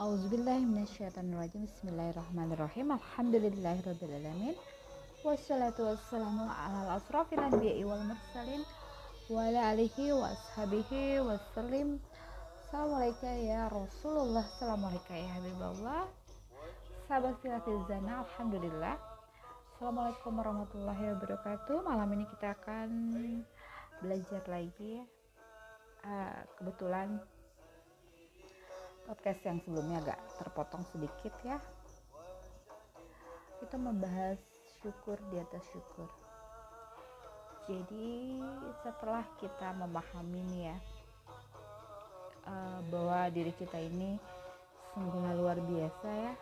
Auzubillahiminasyaitonirrajim Bismillahirrahmanirrahim. Alhamdulillahirrabbilalamin Wassalatu wassalamu ala asrafil anbiya'i wal Assalamualaikum warahmatullahi wabarakatuh. Malam ini kita akan belajar lagi uh, Kebetulan podcast yang sebelumnya agak terpotong sedikit ya. Kita membahas syukur di atas syukur. Jadi setelah kita memahami nih ya uh, bahwa diri kita ini sungguh luar biasa ya.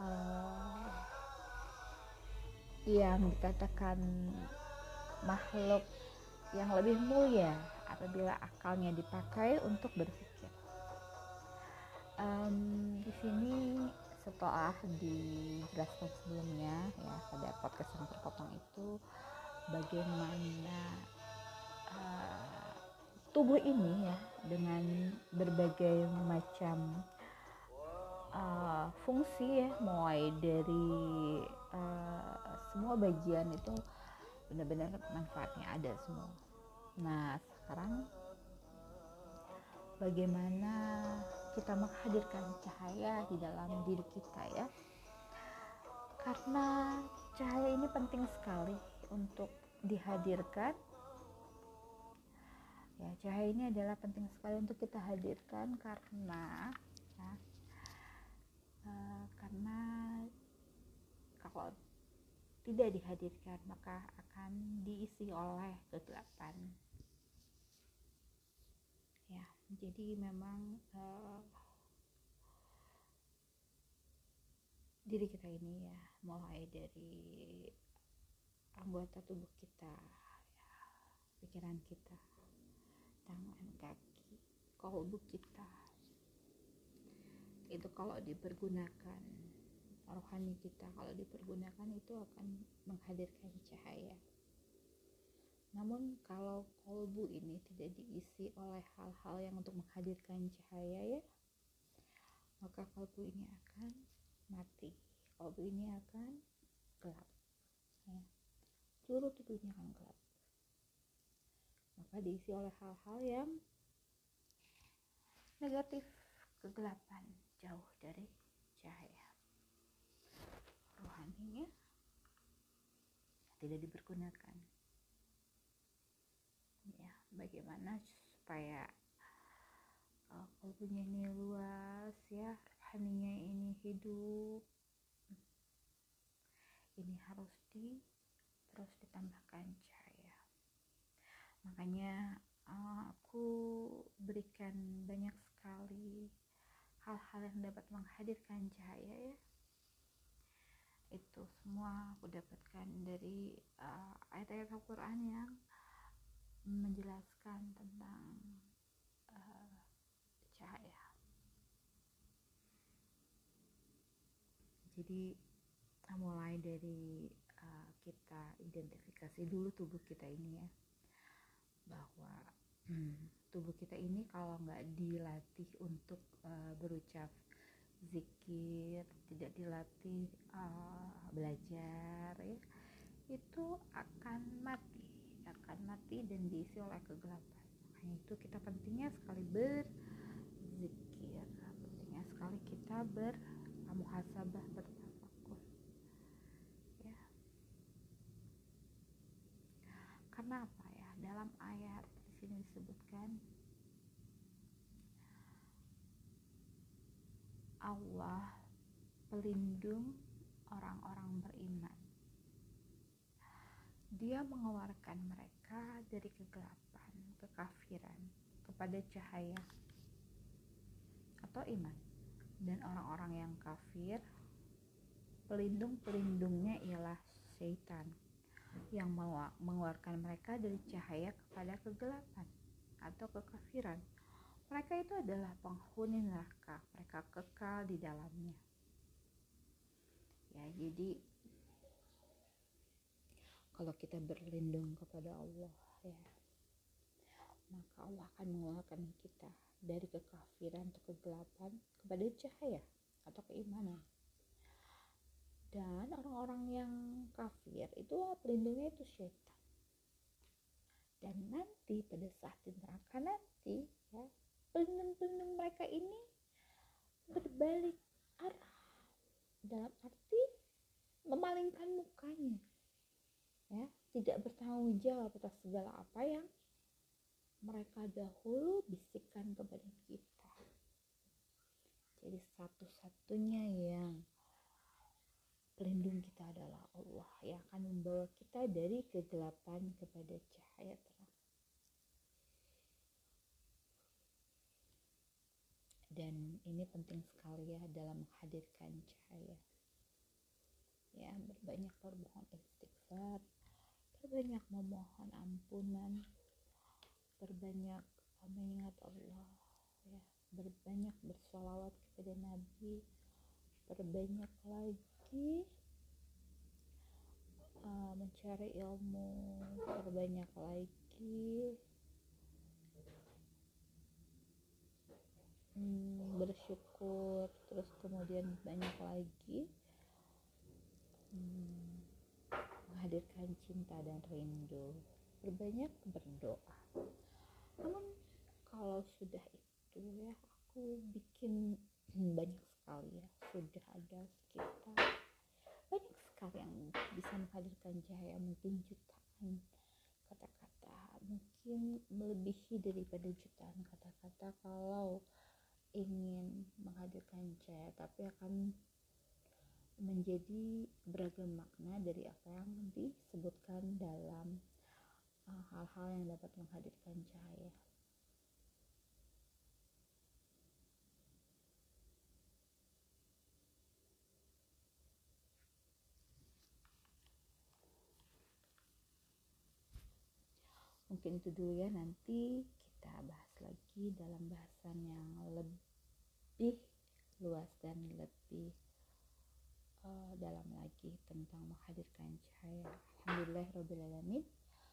Uh, yang dikatakan makhluk yang lebih mulia apabila akalnya dipakai untuk berpikir. Um, di sini setelah dijelaskan sebelumnya ya pada podcast yang terpotong itu bagaimana uh, tubuh ini ya dengan berbagai macam uh, fungsi ya mulai dari uh, semua bagian itu benar-benar manfaatnya ada semua. Nah, sekarang bagaimana kita menghadirkan cahaya di dalam diri kita ya? Karena cahaya ini penting sekali untuk dihadirkan. Ya cahaya ini adalah penting sekali untuk kita hadirkan karena ya, uh, karena kalau tidak dihadirkan maka akan diisi oleh kegelapan jadi memang uh, diri kita ini ya mulai dari anggota tubuh kita ya, pikiran kita tangan kaki kolbu kita. Itu kalau dipergunakan rohani kita kalau dipergunakan itu akan menghadirkan cahaya namun kalau kolbu ini tidak diisi oleh hal-hal yang untuk menghadirkan cahaya ya, maka kolbu ini akan mati. Kolbu ini akan gelap. Ya. Seluruh tubuhnya akan gelap. Maka diisi oleh hal-hal yang negatif, kegelapan, jauh dari cahaya. Rohaninya tidak dipergunakan bagaimana supaya uh, kalbunya ini luas ya rohaninya ini hidup. Ini harus di terus ditambahkan cahaya. Makanya uh, aku berikan banyak sekali hal-hal yang dapat menghadirkan cahaya ya. Itu semua aku dapatkan dari uh, ayat-ayat Al-Quran yang menjelaskan tentang uh, cahaya. Jadi mulai dari uh, kita identifikasi dulu tubuh kita ini ya, bahwa hmm, tubuh kita ini kalau nggak dilatih untuk uh, berucap zikir, tidak dilatih uh, belajar ya, itu akan mati akan mati dan diisi oleh kegelapan. Makanya itu kita pentingnya sekali berzikir. Pentingnya sekali kita bermuhasabah bertafakur ya. Karena apa ya? Dalam ayat di sini disebutkan Allah pelindung orang-orang beriman dia mengeluarkan mereka dari kegelapan, kekafiran kepada cahaya atau iman. Dan orang-orang yang kafir, pelindung-pelindungnya ialah syaitan yang mengeluarkan mereka dari cahaya kepada kegelapan atau kekafiran. Mereka itu adalah penghuni neraka, mereka kekal di dalamnya. Ya, jadi kalau kita berlindung kepada Allah ya maka Allah akan mengeluarkan kita dari kekafiran atau kegelapan kepada cahaya atau keimanan. Dan orang-orang yang kafir itu pelindungnya itu syaitan. Dan nanti pada saat di neraka nanti ya pelindung-pelindung mereka ini berbalik arah. Dalam arti memalingkan mukanya ya tidak bertanggung jawab atas segala apa yang mereka dahulu bisikkan kepada kita jadi satu-satunya yang pelindung kita adalah Allah yang akan membawa kita dari kegelapan kepada cahaya terang. Dan ini penting sekali ya dalam menghadirkan cahaya. Ya, berbanyak bermohon istighfar, berbanyak memohon ampunan, berbanyak mengingat Allah, ya, berbanyak bersolawat kepada Nabi, berbanyak lagi uh, mencari ilmu. Berbanyak lagi. Hmm, bersyukur. Terus kemudian banyak lagi. Hmm, menghadirkan cinta dan rindu. Berbanyak berdoa. Namun kalau sudah itu ya aku bikin banyak sekali ya. Sudah ada sekitar banyak sekali yang bisa menghadirkan cahaya mungkin jutaan kata-kata. Mungkin melebihi daripada jutaan kata-kata kalau ingin menghadirkan cahaya tapi akan menjadi beragam makna dari apa yang disebutkan dalam uh, hal-hal yang dapat menghadirkan cahaya. Mungkin itu dulu ya nanti kita bahas lagi dalam bahasan yang lebih luas dan lebih uh, dalam lagi tentang menghadirkan cahaya. Alhamdulillah alamin